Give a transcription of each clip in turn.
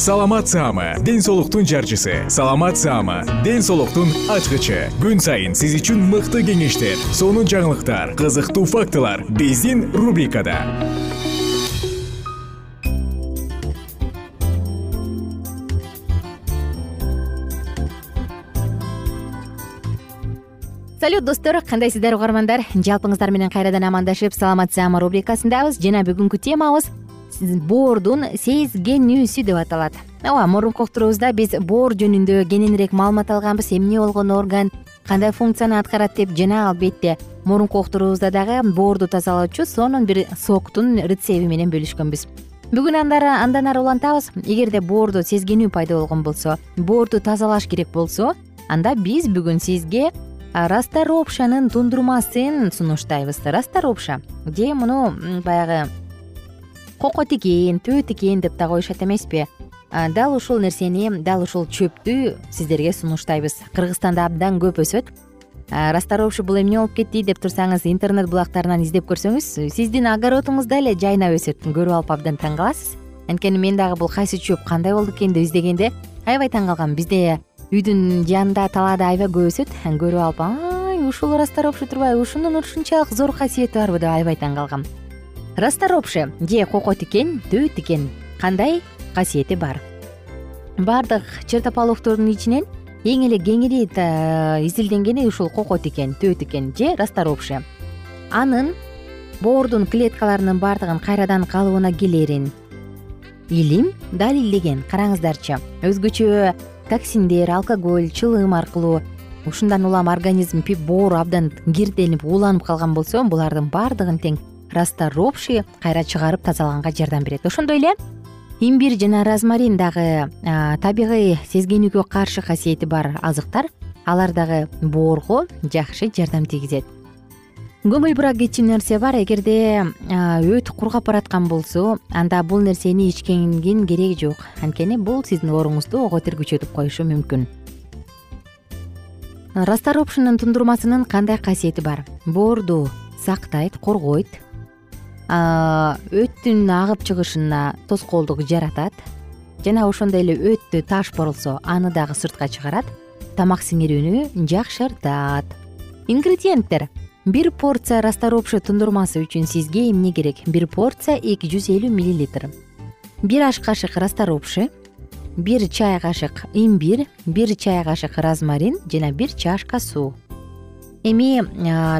саламат саама ден соолуктун жарчысы. Саламат саама ден соолуктун ачкычы. Күн сайын сиз үчүн мыкты кеңештер сонун жаңылыктар кызыктуу фактылар биздин рубрикада. Салют достор кандайсыздар угармандар? Жалпыңыздар менен кайрадан амандашып саламат саама рубрикасындабыз. Жана бүгүнкү темабыз боордун сезгенүүсү деп аталат. Ооба мурунку уктуруубузда биз боор жөнүндө кененирээк маалымат алганбыз. Эмне болгон орган кандай функцияны аткарат деп жана албетте мурунку уктуруубузда дагы боорду тазалоочу сонун бир соктун рецеби менен бөлүшкөнбүз. Бүгүн андан ары улантабыз. Эгерде боордо сезгенүү пайда болгон болсо боорду тазалаш керек болсо анда биз бүгүн сизге расторопшанын тундурмасын сунуштайбыз. Расторопша же муну баягы кокот тикен төө тикен деп да коюшат эмеспи. Дал ушул нерсени дал ушул чөптү сиздерге сунуштайбыз. Кыргызстанда абдан көп өсөт. Расторопша бул эмне болуп кетти деп турсаңыз интернет булактарынан издеп көрсөңүз сиздин огородуңузда эле жайнап өсөт. Көрүп алып абдан таң каласыз. Анткени мен дагы бул кайсы чөп кандай болду экен деп издегенде аябай таң калгам. Бизде үйдүн жанында талаада аябай көп өсөт. Көрүп алып ай ушул расторопша турбайбы ушунун ушунчалык зор касиети барбы деп аябай таң калгам расторопша же кокот тикен төө тикен кандай касиети бар? Баардык чертополохтордун ичинен эң эле кеңири изилденгени ушул кокот тикен төө тикен же расторопша анын боордун клеткаларынын баардыгын кайрадан калыбына келерин. Илим далилдеген караңыздарчы. Өзгөчө токсиндер алкоголь чылым аркылуу ушундан улам организм боор абдан кирденип ууланып калган болсо булардын баардыгын тең расторопши кайра чыгарып тазалаганга жардам берет. Ошондой эле имбирь жана розмарин дагы табигый сезгенүүгө каршы касиети бар азыктар алар дагы боорго жакшы жардам тийгизет. Көңүл бура кетчү нерсе бар. Эгерде өт кургап бараткан болсо анда бул нерсени ичкендин кереги жок. Анткени бул сиздин ооруңузду ого тергүчөтүп коюшу мүмкүн. Расторопшинын тундурмасынын кандай касиети бар? Боорду сактайт коргойт өттүн агып чыгышына тоскоолдук жаратат жана ошондой эле өттү таш борулсо аны дагы сыртка чыгарат тамак сиңирүүнү жакшыртат. Ингредиенттер. Бир порция расторопша тундурмасы үчүн сизге эмне керек? Бир порция эки жүз элүү миллилитр. Бир аш кашык расторопши бир чай кашык имбирь бир чай кашык розмарин жана бир чашка суу. Эми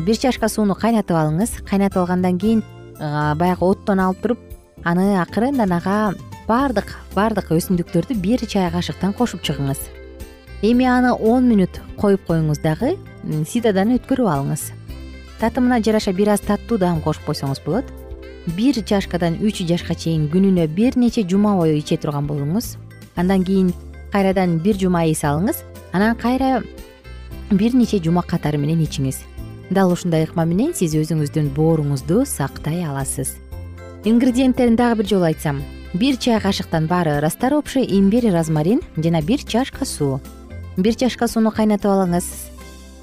бир чашка сууну кайнатып алыңыз. Кайнатып алгандан кийин баягы оттон алып туруп аны акырындан ага баардык баардык өсүмдүктөрдү бир чай кашыктан кошуп чыгыңыз. Эми аны он мүнөт коюп коюңуз дагы сидадан өткөрүп алыңыз. Татымына жараша бир аз таттуу даам кошуп койсоңуз болот. Бир чашкадан үч жашка чейин күнүнө бир нече жума бою иче турган болуңуз. Андан кийин кайрадан бир жума эс алыңыз анан кайра бир нече жума катары менен ичиңиз дал ушундай ыкма менен сиз өзүңүздүн бооруңузду сактай аласыз. Ингредиенттерин дагы бир жолу айтсам. Бир чай кашыктан баары расторопший имбирь розмарин жана бир чашка суу бир чашка сууну кайнатып алыңыз.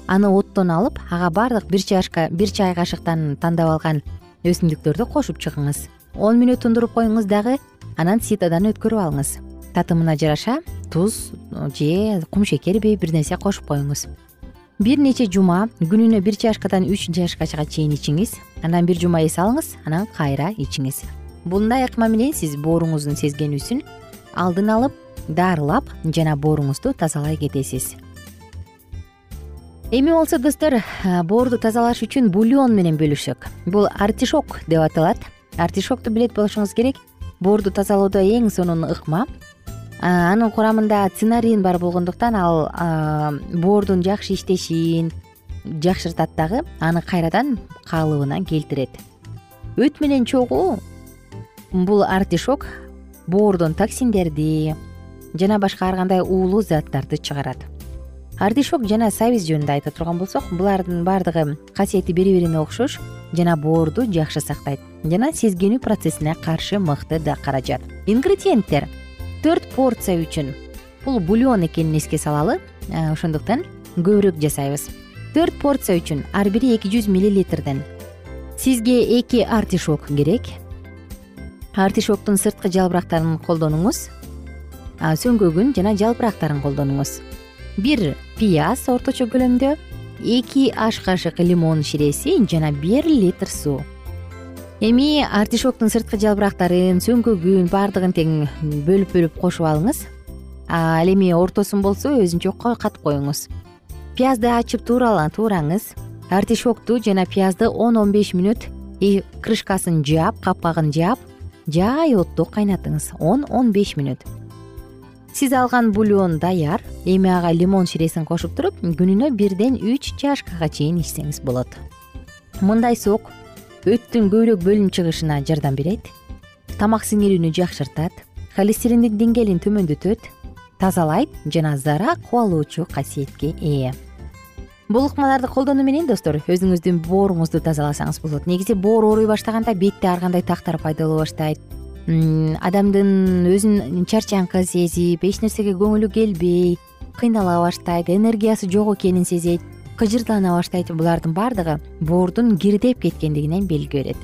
Аны оттон алып ага баардык бир чашка бир чай кашыктан тандап алган өсүмдүктөрдү кошуп чыгыңыз. Он мүнөт тундуруп коюңуз дагы анан ситодан өткөрүп алыңыз. Татымына жараша туз же кумшекерби бир нерсе кошуп коюңуз бир нече жума күнүнө бир чашкадан үч чашкача чейин ичиңиз. Андан бир жума эс алыңыз анан кайра ичиңиз. Мындай ыкма менен сиз бооруңуздун сезгенүүсүн алдын алып дарылап жана бооруңузду тазалай кетесиз. Эми болсо достор боорду тазалаш үчүн бульон менен бөлүшсөк бул артишок деп аталат. Артишокту билет болушуңуз керек. Боорду тазалоодо эң сонун ыкма анын курамында цинарин бар болгондуктан ал боордун жакшы иштешин жакшыртат дагы аны кайрадан калыбына келтирет. Өт менен чогуу бул артишок боордон токсиндерди жана башка ар кандай уулуу заттарды чыгарат. Артишок жана сабиз жөнүндө айта турган болсок булардын баардыгы касиети бири бирине окшош жана боорду жакшы сактайт жана сезгенүү процессине каршы мыкты да каражат. Ингредиенттер төрт порция үчүн. Бул бульон экенин эске салалы ошондуктан көбүрөөк жасайбыз. Төрт порция үчүн ар бири эки жүз миллилитрден. Сизге эки артишок керек. Артишоктун сырткы жалбырактарын колдонуңуз. Сөңгөгүн жана жалбырактарын колдонуңуз. Бир пияз орточо көлөмдө эки аш кашык лимон ширеси жана бир литр суу эми артишоктун сырткы жалбырактарын сөңгөгүн баардыгын тең бөлүп бөлүп кошуп алыңыз. Ал эми ортосун болсо өзүнчө катып коюңуз. Пиязды ачып туураңыз. Артишокту жана пиязды он он беш мүнөт крышкасын жаап капкагын жаап жай отто кайнатыңыз. он он беш мүнөт. Сиз алган бульон даяр. Эми ага лимон ширесин кошуп туруп күнүнө бирден үч чашкага чейин ичсеңиз болот. Мындай сок өттүн көбүрөөк бөлүнүп чыгышына жардам берет тамак сиңирүүнү жакшыртат холестериндин деңгээлин төмөндөтөт тазалайт жана зара кубалоочу касиетке ээ. Бул ыкмаларды колдонуу менен достор өзүңүздүн бооруңузду тазаласаңыз болот. Негизи боор ооруй баштаганда бетте ар кандай тактар пайда боло баштайт адамдын өзүн чарчаңкы сезип эч нерсеге көңүлү келбей кыйнала баштайт энергиясы жок экенин сезет кыжырлана баштайт булардын баардыгы боордун кирдеп кеткендигинен белги берет.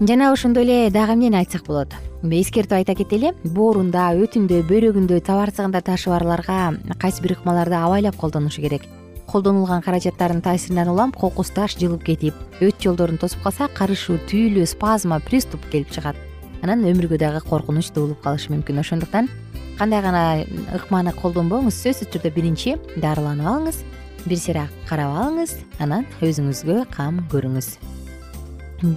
Жана ошондой эле дагы эмнени айтсак болот? Эскертип айта кетели боорунда өтүндө бөйрөгүндө табарсыгында ташы барларга кайсы бир ыкмаларды абайлап колдонушу керек. Колдонулган каражаттардын таасиринен улам кокус таш жылып кетип өт жолдорун тосуп калса карышуу түйүлүү спазма приступ келип чыгат. Анан өмүргө дагы коркунуч туулуп калышы мүмкүн. Ошондуктан кандай гана ыкманы колдонбоңуз сөзсүз түрдө биринчи дарыланып алыңыз бир сыйра карап алыңыз анан өзүңүзгө кам көрүңүз.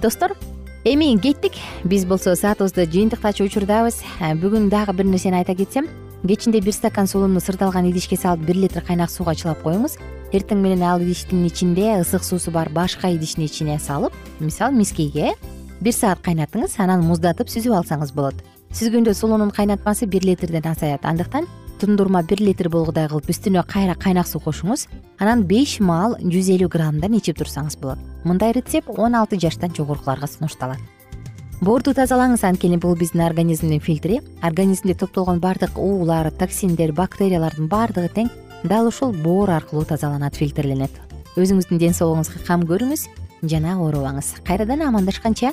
Достор эми кеттик. Биз болсо саатыбызды жыйынтыктачу учурдабыз. Бүгүн дагы бир нерсени айта кетсем. Кечинде бир стакан сулууну сырдалган идишке салып бир литр кайнак сууга чылап коюңуз. Эртең менен ал идиштин ичинде ысык суусу бар башка идиштин ичине салып мисалы мискейге бир саат кайнатыңыз анан муздатып сүзүп алсаңыз болот. Сүзгөндө сулуунун кайнатмасы бир литрден азаят. Андыктан тундурма бир литр болгудай кылып үстүнө кайра кайнак суу кошуңуз. Анан беш маал жүз элүү граммдан ичип турсаңыз болот. Мындай рецепт он алты жаштан жогорукуларга сунушталат. Боорду тазалаңыз анткени бул биздин организмдин фильтри. Организмде топтолгон баардык уулар токсиндер бактериялардын баардыгы тең. Дал ушул боор аркылуу тазаланат фильтрленет өзүңүздүн ден соолугуңузга кам көрүңүз жана оорубаңыз. Кайрадан амандашканча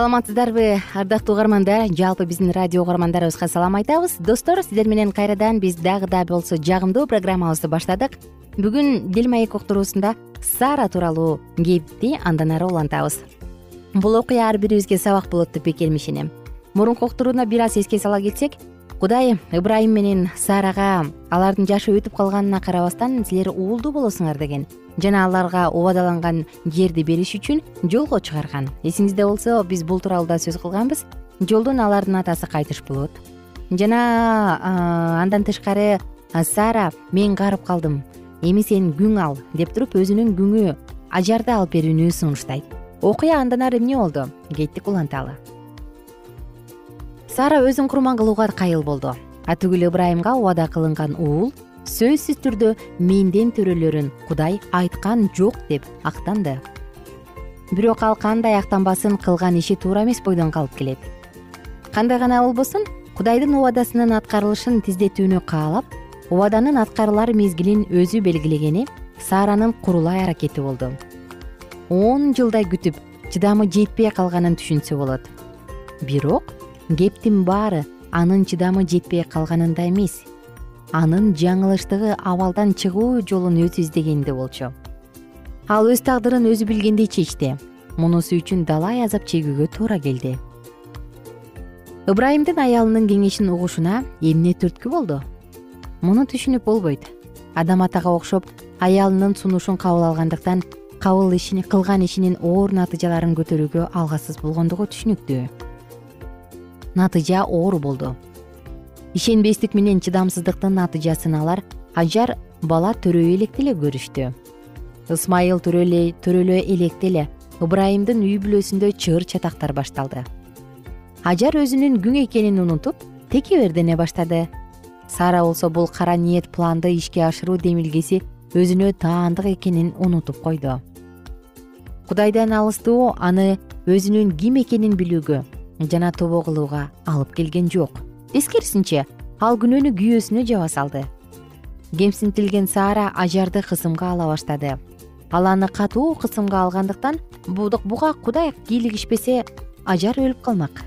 саламатсыздарбы? Ардактуу угармандар жалпы биздин радио угармандарыбызга салам айтабыз. Достор сиздер менен кайрадан биз дагы да болсо жагымдуу программабызды баштадык. Бүгүн дил маек уктуруусунда сара тууралуу кепти андан ары улантабыз. Бул окуя ар бирибизге сабак болот деп бекем ишенем мурунку уктурууна бир аз эске сала кетсек кудай ыбрайым менен сарага алардын жашы өтүп калганына карабастан силер уулдуу болосуңар деген жана аларга убадаланган жерди бериш үчүн жолго чыгарган. Эсиңизде болсо биз бул тууралуу да сөз кылганбыз. Жолдон алардын атасы кайтыш болот. Жана андан тышкары сара мен карып калдым эми сен күң ал деп туруп өзүнүн күңү ажарды алып берүүнү сунуштайт. Окуя андан ары эмне болду? Кеттик уланталы сара өзүн курман кылууга кайыл болду. Атүгүл ыбрайымга убада кылынган уул сөзсүз түрдө менден төрөлөрүн кудай айткан жок деп актанды. Бирок ал кандай актанбасын кылган иши туура эмес бойдон калып келет. Кандай гана болбосун кудайдын убадасынын аткарылышын тездетүүнү каалап убаданын аткарылар мезгилин өзү белгилегени сааранын курулай аракети болду. Он жылдай күтүп чыдамы жетпей калганын түшүнсө болот. Бирок кептин баары анын чыдамы жетпей калганында эмес. Анын жаңылыштыгы абалдан чыгуу жолун өзү издегенде болчу. Ал өз тагдырын өзү билгендей чечти. Мунусу үчүн далай азап чегүүгө туура келди. Ыбрайымдын аялынын кеңешин угушуна эмне түрткү болду? Муну түшүнүп болбойт. Адам атага окшоп аялынын сунушун кабыл алгандыктан кабыл ишин кылган ишинин оор натыйжаларын көтөрүүгө алгасыз болгондугу түшүнүктүү натыйжа оор болду. Ишенбестик менен чыдамсыздыктын натыйжасын алар ажар бала төрөй электе эле көрүштү ысмайыл төрөлө электе эле ыбрайымдын үй бүлөсүндө чыр чатактар башталды. Ажар өзүнүн күң экенин унутуп текебердене баштады. Сара болсо бул кара ниет планды ишке ашыруу демилгеси өзүнө таандык экенин унутуп койду. Кудайдан алыстоо аны өзүнүн ким экенин билүүгө жана тобо кылууга алып келген жок. Тескерисинче ал күнөөнү күйөөсүнө жаба салды. Кемсинтилген саара ажарды кысымга ала баштады. Ал аны катуу кысымга алгандыктан буга кудай кийлигишпесе ажар өлүп калмак.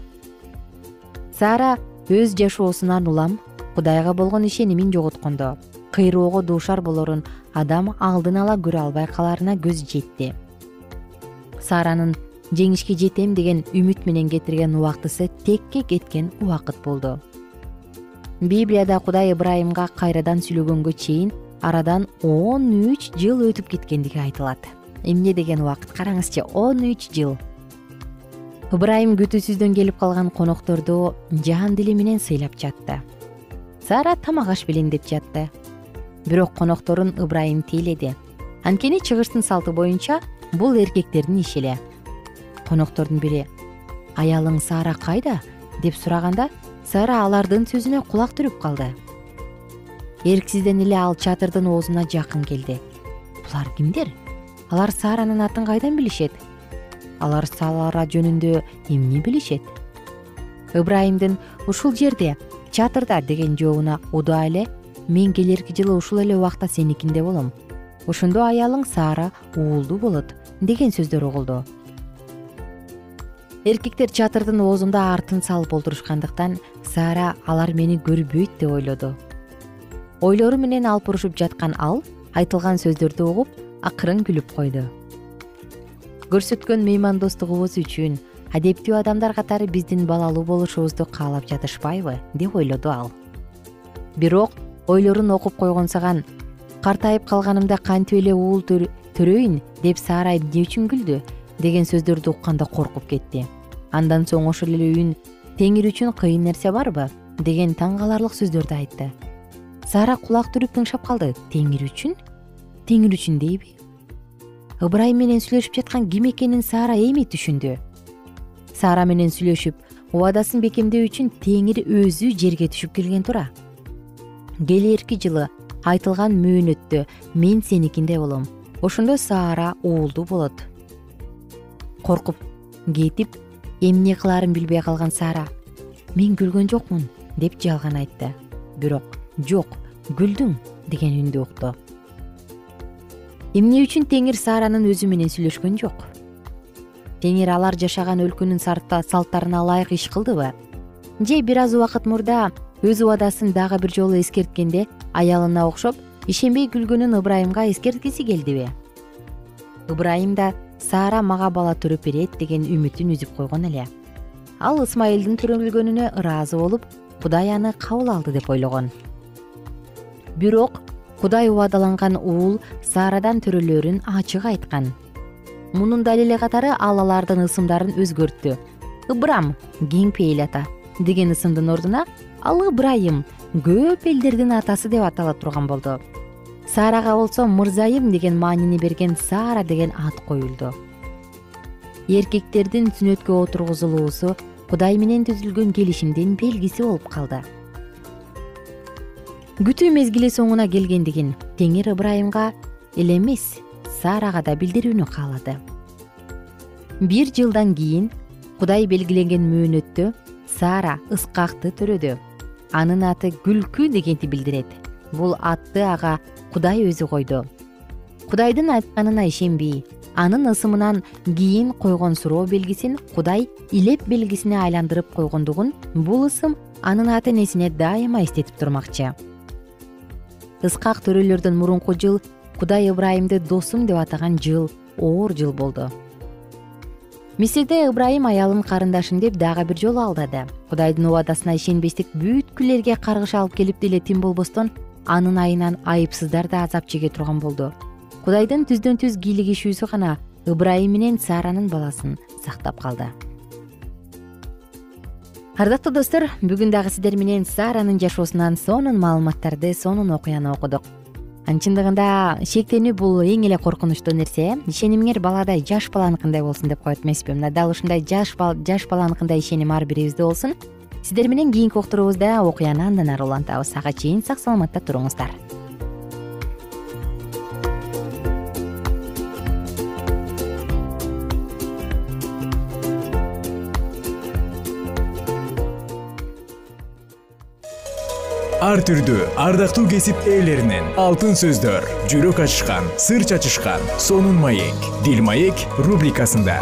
Саара өз жашоосунан улам кудайга болгон ишенимин жоготкондо. Кыйроого дуушар болорун адам алдын ала көрө албай калаарына көзү жетти. Сааранын жеңишке жетем деген үмүт менен кетирген убактысы текке кеткен убакыт болду. Библияда кудай ыбрайымга кайрадан сүйлөгөнгө чейин арадан он үч жыл өтүп кеткендиги айтылат. Эмне деген убакыт? Караңызчы он үч жыл. Ыбрайым күтүүсүздөн келип калган конокторду жан дили менен сыйлап жатты. Сара тамак аш белейин деп жатты. Бирок конокторун ыбрайым тейледи анткени чыгыштын салты боюнча бул эркектердин иши эле коноктордун бири. Аялың саара кайда? деп сураганда сара алардын сөзүнө кулак түрүп калды. Эрксизден эле ал чатырдын оозуна жакын келди. Булар кимдер? Алар сааранын атын кайдан билишет? Алар саара жөнүндө эмне билишет? Ыбрайымдын ушул жерде чатырда деген жообуна удаа эле мен келерки жылы ушул эле убакта сеникинде болом ошондо аялың саара уулдуу болот деген сөздөр угулду эркектер чатырдын оозунда артын салып олтурушкандыктан саара алар мени көрбөйт деп ойлоду. Ойлору менен алпурушуп жаткан ал айтылган сөздөрдү угуп акырын күлүп койду. Көрсөткөн меймандостугубуз үчүн адептүү адамдар катары биздин балалуу болушубузду каалап жатышпайбы деп ойлоду ал. Бирок ойлорун окуп койгонсаган картайып калганымда кантип эле уул төрөйүн? деп саара эмне үчүн күлдү деген сөздөрдү укканда коркуп кетти. Андан соң ошол эле үн теңир үчүн кыйын нерсе барбы? деген таң каларлык сөздөрдү айтты. Саара кулак түрүп тыңшап калды. Теңир үчүн? Теңир үчүн дейби? Ыбырайым менен сүйлөшүп жаткан ким экенин саара эми түшүндү. Саара менен сүйлөшүп убадасын бекемдөө үчүн теңир өзү жерге түшүп келген тура келэрки жылы айтылган мөөнөттө мен сеникинде болом ошондо саара уулдуу болот коркуп кетип эмне кылаарын билбей калган саара мен күлгөн жокмун деп жалган айтты. Бирок жок күлдүң деген үндү укту. Эмне үчүн теңир сааранын өзү менен сүйлөшкөн жок? Теңир алар жашаган өлкөнүн салттарына ылайык иш кылдыбы? Же бир аз убакыт мурда өз убадасын дагы бир жолу эскерткенде аялына окшоп ишенбей күлгөнүн ыбырайымга эскерткиси келдиби? Ыбырайым да саара мага бала төрөп берет деген үмүтүн үзүп койгон эле. Ал ысмайылдын төрөлгөнүнө ыраазы болуп кудай аны кабыл алды деп ойлогон. Бирок кудай убадаланган уул саарадан төрөлөрүн ачык айткан. Мунун далили катары ал алардын ысымдарын өзгөрттү. Ыбрам кең пейил ата деген ысымдын ордуна ал ыбрайым көп элдердин атасы деп атала турган болду саарага болсо мырзайым деген маанини берген саара деген ат коюлду. Эркектердин сүннөткө отургузулуусу кудай менен түзүлгөн келишимдин белгиси болуп калды. Күтүү мезгили соңуна келгендигин теңир ыбырайымга эле эмес саарага да билдирүүнү каалады. Бир жылдан кийин кудай белгиленген мөөнөттө саара ыскакты төрөдү. Анын аты күлкү дегенди билдирет. Бул атты ага кудай өзү койду. Кудайдын айтканына ишенбей анын ысымынан кийин койгон суроо белгисин кудай илеп белгисине айландырып койгондугун бул ысым анын ата энесине дайыма эстетип турмакчы. Ыскак төрөлөрдөн мурунку жыл кудай ыбрайымды досум деп атаган жыл оор жыл болду. Мисирде ыбрайым аялын карындашым деп дагы бир жолу алдады. Кудайдын убадасына ишенбестик бүткүл каргыш алып келип деле тим болбостон анын айынан айыпсыздар да азап чеге турган болду. Кудайдын түздөн түз кийлигишүүсү гана ыбрайым менен сааранын баласын сактап калды. Ардактуу достор бүгүн дагы сиздер менен сааранын жашоосунан сонун маалыматтарды сонун окуяны окудук. Чындыгында шектенүү бул эң эле коркунучтуу нерсе ишенимиңер баладай жаш баланыкындай болсун деп коет эмеспи. Мына дал ушундай жаш баланыкындай ишеним ар бирибизде болсун сиздер менен кийинки уктуруубузда окуяны андан ары улантабыз ага чейин сак саламатта туруңуздар. Ар түрдүү ардактуу кесип ээлеринен алтын сөздөр жүрөк ачышкан сыр чачышкан сонун маек дил маек рубрикасында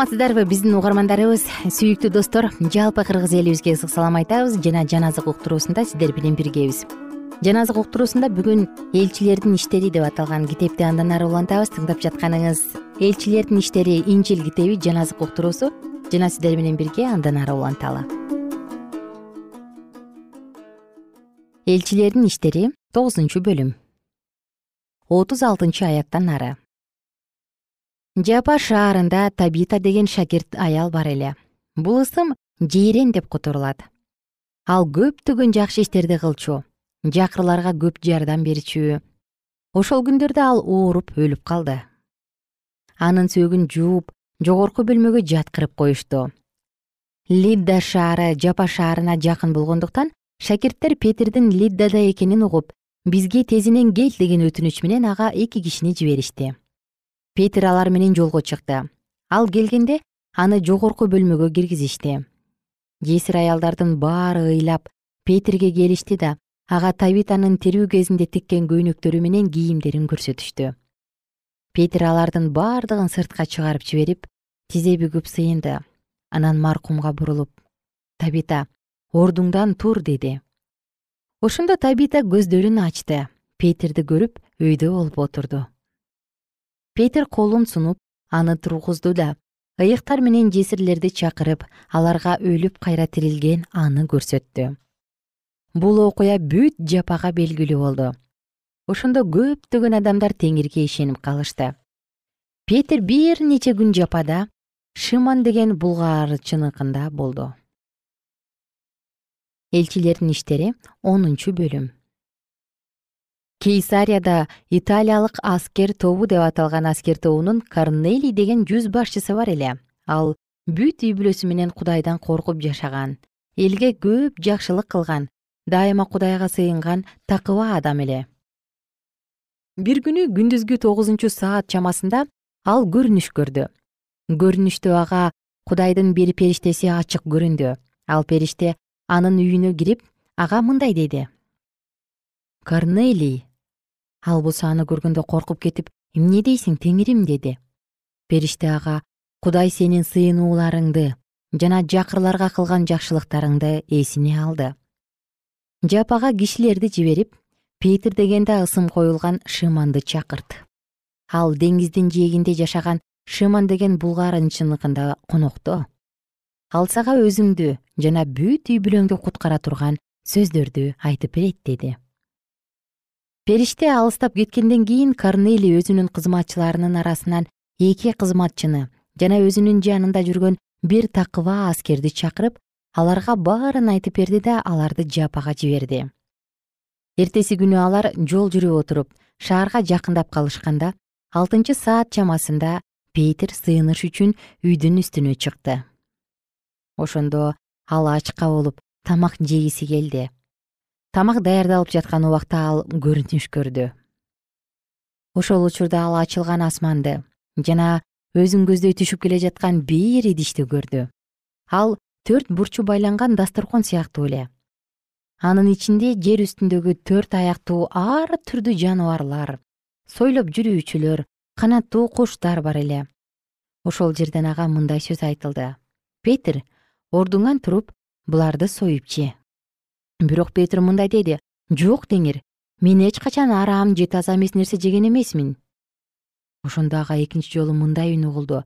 саламатсыздарбы биздин угармандарыбыз? Сүйүктүү достор жалпы кыргыз элибизге ысык салам айтабыз жана жан азык уктуруусунда сиздер менен биргебиз. Жана азык уктуруусунда бүгүн элчилердин иштери деп аталган китепти андан ары улантабыз тыңдап жатканыңыз. Элчилердин иштери инжил китеби жана азык уктуруусу жана сиздер менен бирге андан ары уланталы. Элчилердин иштери тогузунчу бөлүм. Отуз алтынчы аяттан ары жапа шаарында табита деген шакирт аял бар эле. Бул ысым жейрен деп которулат. Ал көптөгөн жакшы иштерди кылчу жакырларга көп жардам берчү. Ошол күндөрдө ал ооруп өлүп калды. Анын сөөгүн жууп жогорку бөлмөгө жаткырып коюшту. Лидда шаары жапа шаарына жакын болгондуктан шакирттер петирдин лиддада экенин угуп бизге тезинен кел деген өтүнүч менен ага эки кишини жиберишти петир алар менен жолго чыкты. Ал келгенде аны жогорку бөлмөгө киргизишти. Жесир аялдардын баары ыйлап петирге келишти да ага табитанын тирүү кезинде тиккен көйнөктөрү менен кийимдерин көрсөтүштү. Петир алардын бардыгын сыртка чыгарып жиберип тизе бүгүп сыйынды. Анан маркумга бурулуп табита ордуңдан тур деди. Ошондо табита көздөрүн ачты. Петирди көрүп өйдө болуп отурду петир колун сунуп аны тургузду да ыйыктар менен жесирлерди чакырып аларга өлүп кайра тирилген аны көрсөттү. Бул окуя бүт жапага белгилүү болду. Ошондо көптөгөн адамдар теңирге ишенип калышты. Петир бир нече күн жапада шыман деген булгаарчыныкында болду. Элчилердин иштери онунчу бөлүм кейсарияда италиялык аскер тобу деп аталган аскер тобунун корнелий деген жүз башчысы бар эле. Ал бүт үй бүлөсү менен кудайдан коркуп жашаган элге көп жакшылык кылган дайыма кудайга сыйынган такыба адам эле. Бир күнү күндүзгү тогузунчу саат чамасында ал көрүнүш көрдү. Көрүнүштө ага кудайдын бир периштеси ачык көрүндү. Ал периште анын үйүнө кирип ага мындай деди корнелий ал болсо аны көргөндө коркуп кетип эмне дейсиң теңирим? деди. Периште ага кудай сенин сыйынууларыңды жана жакырларга кылган жакшылыктарыңды эсине алды жапага кишилерди жиберип петир дегенде ысым коюлган шыманды чакырт. Ал деңиздин жээгинде жашаган шыман деген булгаарчыныкында конокто. Ал сага өзүңдү жана бүт үй бүлөңдү куткара турган сөздөрдү айтып берет деди периште алыстап кеткенден кийин корнелий өзүнүн кызматчыларынын арасынан эки кызматчыны жана өзүнүн жанында жүргөн бир такыба аскерди чакырып аларга баарын айтып берди да аларды жапага жиберди. Эртеси күнү алар жол жүрүп отуруп шаарга жакындап калышканда алтынчы саат чамасында петир сыйыныш үчүн үйдүн үстүнө чыкты. Ошондо ал ачка болуп тамак жегиси келди тамак даярдалып жаткан убакта ал көрүнүш көрдү. Ошол учурда ал ачылган асманды жана өзүн көздөй түшүп келе жаткан бир идишти көрдү. Ал төрт бурчу байланган дасторкон сыяктуу эле. Анын ичинде жер үстүндөгү төрт аяктуу ар түрдүү жаныбарлар сойлоп жүрүүчүлөр канаттуу куштар бар эле. Ошол жерден ага мындай сөз айтылды. Петир ордуңан туруп буларды союп же бирок петир мындай деди жок теңир мен эч качан арам же таза эмес нерсе жеген эмесмин ошондо ага экинчи жолу мындай үн угулду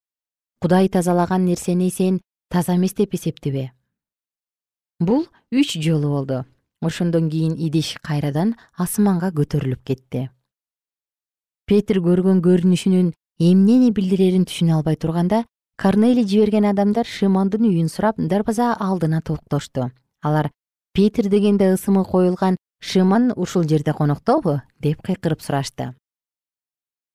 кудай тазалаган нерсени сен таза эмес деп эсептебе бул үч жолу болду. Ошондон кийин идиш кайрадан асманга көтөрүлүп кетти. Петир көргөн көрүнүшүнүн эмнени билдирерин түшүнө албай турганда корнелий жиберген адамдар шымандын үйүн сурап дарбаза алдына токтошту алар петир дегенде ысымы коюлган шыман ушул жерде коноктобу? деп кыйкырып сурашты.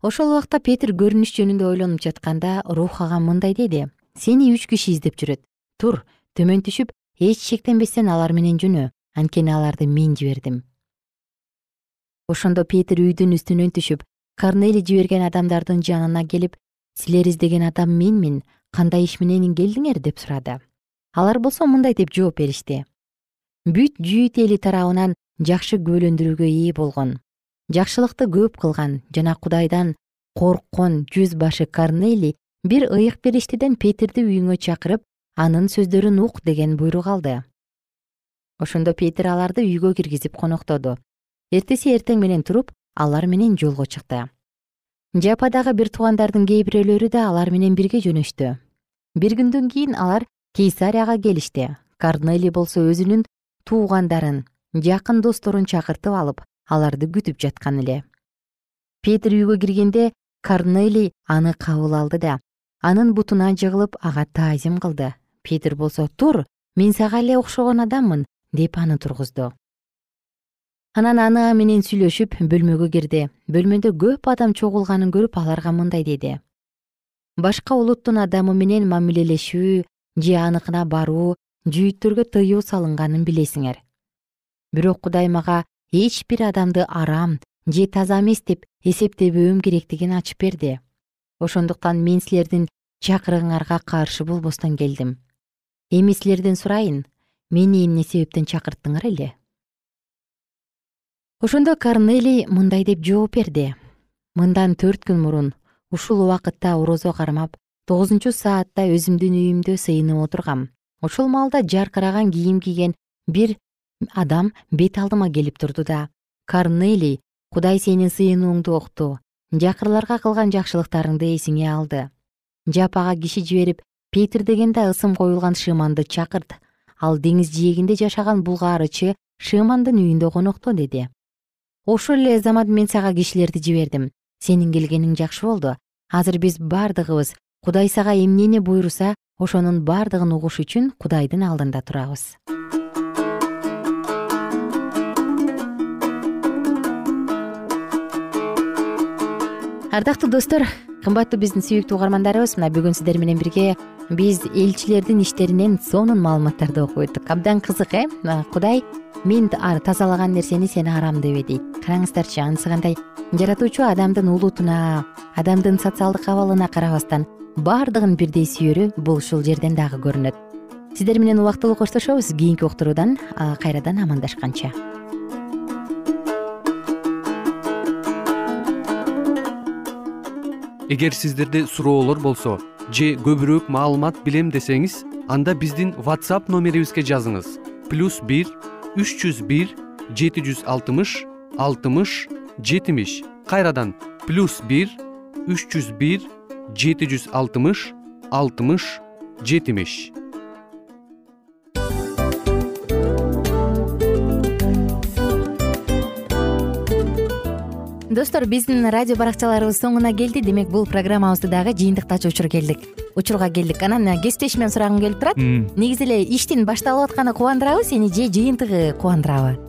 Ошол убакта петир көрүнүш жөнүндө ойлонуп жатканда рух ага мындай деди. Сени үч киши издеп жүрөт. Тур төмөн түшүп эч шектенбестен алар менен жөнө. Анткени аларды мен жибердим ошондо петир үйдүн үстүнөн түшүп корнелий жиберген адамдардын жанына келип силер издеген адам менмин. Кандай иш менен келдиңер? деп сурады. Алар болсо мындай деп жооп беришти бүт жүйүт эли тарабынан жакшы күбөлөндүрүүгө ээ болгон. Жакшылыкты көп кылган жана кудайдан корккон жүз башы корнелий бир ыйык периштеден петирди үйүңө чакырып анын сөздөрүн ук деген буйрук алды. Ошондо петир аларды үйгө киргизип коноктоду. Эртеси эртең менен туруп алар менен жолго чыкты. Жападагы бир туугандардын кээ бирөөлөрү да алар менен бирге жөнөштү. Бир күндөн кийин алар кейсарияга келишти. Корнели болсо өзүнүн туугандарын жакын досторун чакыртып алып аларды күтүп жаткан эле. Петир үйгө киргенде корнелий аны кабыл алды да анын бутуна жыгылып ага таазим кылды. Петир болсо тур мен сага эле окшогон адаммын деп аны тургузду. Анан аны менен сүйлөшүп бөлмөгө кирди. Бөлмөдө көп адам чогулганын көрүп аларга мындай деди. Башка улуттун адамы менен мамилелешүү же аныкына баруу жүйүттөргө тыюу салынганын билесиңер. Бирок кудай мага эч бир адамды арам же таза эмес деп эсептебөөм керектигин ачып берди. Ошондуктан мен силердин чакырыгыңарга каршы болбостон келдим. Эми силерден сурайын мени эмне себептен чакырттыңар эле? Ошондо корнелий мындай деп жооп берди. Мындан төрт күн мурун ушул убакытта орозо кармап тогузунчу саатта өзүмдүн үйүмдө сыйынып отургам ошол маалда жаркыраган кийим кийген бир адам бет алдыма келип турду да. Корнелий кудай сенин сыйынууңду укту жакырларга кылган жакшылыктарыңды эсиңе алды. Жапага киши жиберип петир деген да ысым коюлган шыманды чакырт. Ал деңиз жээгинде жашаган булгаарычы шымандын үйүндө конокто деди. Ошол эле замат мен сага кишилерди жибердим. Сенин келгениң жакшы болду. Азыр биз бардыгыбыз. Кудай сага эмнени буйруса ошонун бардыгын угуш үчүн кудайдын алдында турабыз. Ардактуу достор кымбаттуу биздин сүйүктүү угармандарыбыз мына бүгүн сиздер менен бирге биз элчилердин иштеринен сонун маалыматтарды окуп өттүк абдан кызык э? Кудай мен тазалаган нерсени сен арам дебе дейт караңыздарчы анысы кандай жаратуучу адамдын улутуна адамдын социалдык абалына карабастан баардыгын бирдей сүйөрү бул ушул жерден дагы көрүнөт. Сиздер менен убактылуу коштошобуз. Кийинки уктуруудан кайрадан амандашканча. Эгер сиздерде суроолор болсо же көбүрөөк маалымат билем десеңиз анда биздин whatsapp номерибизге жазыңыз. Плюс бир үч жүз бир жети жүз алтымыш алтымыш жетимиш. Кайрадан плюс бир үч жүз бир жети жүз алтымыш алтымыш жетимиш. Достор биздин радио баракчаларыбыз соңуна келди. Демек бул программабызды дагы жыйынтыктаочу учур келдик. Учурга келдик. Анан кесиптешимен сурагым келип турат. Негизи эле иштин башталып атканы кубандырабы сени же жыйынтыгы кубандырабы